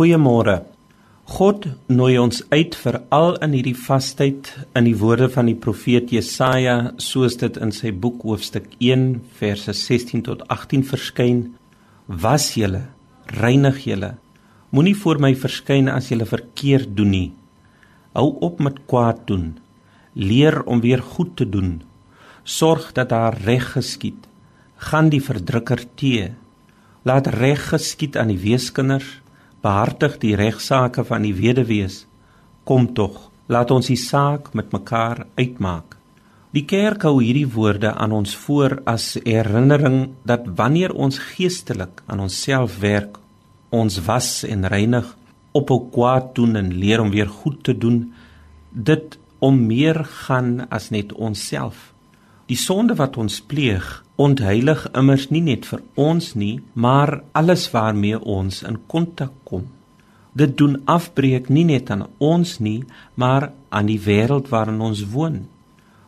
Goeiemôre. God nooi ons uit vir al in hierdie vastyd in die woorde van die profeet Jesaja soos dit in sy boek hoofstuk 1 verse 16 tot 18 verskyn: Was julle, reinig julle. Moenie voor my verskyn as julle verkeerd doen nie. Hou op met kwaad doen. Leer om weer goed te doen. Sorg dat daar reg geskied. Gaan die verdrukker teë. Laat reg geskied aan die weeskinders behartig die regsaake van die weduwees. Kom tog, laat ons die saak met mekaar uitmaak. Die kerk hou hierdie woorde aan ons voor as herinnering dat wanneer ons geestelik aan onsself werk, ons was en reinig, ophou kwaad doen en leer om weer goed te doen, dit om meer gaan as net onsself. Die sonde wat ons pleeg, ontheilig immers nie net vir ons nie, maar alles waarmee ons in kontak kom. Dit doen afbreek nie net aan ons nie, maar aan die wêreld waarin ons woon.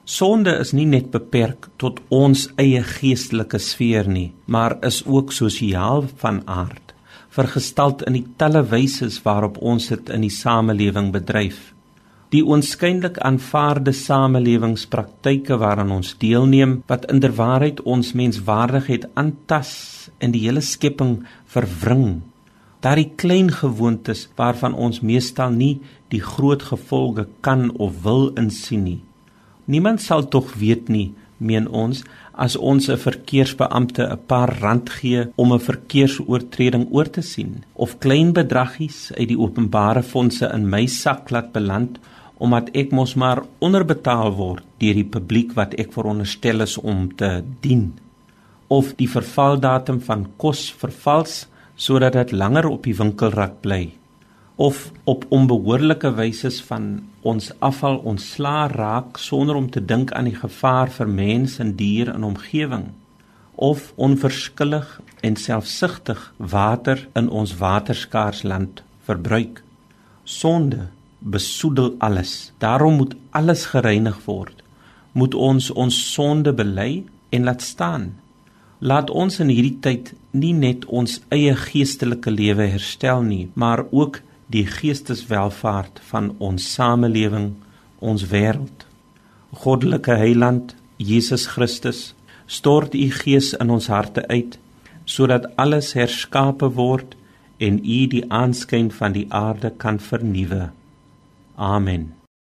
Sonde is nie net beperk tot ons eie geestelike sfeer nie, maar is ook sosiaal van aard, vergestald in die talle wyse waarop ons dit in die samelewing bedryf die oënskynlik aanvaarde samelewingspraktyke waaraan ons deelneem wat inderwaarheid ons menswaardigheid aantas en die hele skepping verwring. Daardie klein gewoontes waarvan ons meestal nie die groot gevolge kan of wil insien nie. Niemand sal tog weet nie meen ons as ons 'n verkeersbeampte 'n paar rand gee om 'n verkeersoortreding oor te sien of klein bedraggies uit die openbare fondse in my sak laat beland omdat ek mos maar onderbetaal word deur die publiek wat ek veronderstel is om te dien. Of die vervaldatum van kos vervals sodat dit langer op die winkelrak bly. Of op onbehoorlike wyse van ons afval ontslaa raak sonder om te dink aan die gevaar vir mens en dier in omgewing. Of onverskillig en selfsugtig water in ons waterskaars land verbruik. Sonde besoedel alles. Daarom moet alles gereinig word. Moet ons ons sonde bely en laat staan. Laat ons in hierdie tyd nie net ons eie geestelike lewe herstel nie, maar ook die geesteswelvaart van ons samelewing, ons wêreld. Goddelike Heiland, Jesus Christus, stort u gees in ons harte uit sodat alles herskape word en u die aanskyn van die aarde kan vernuwe. Amen.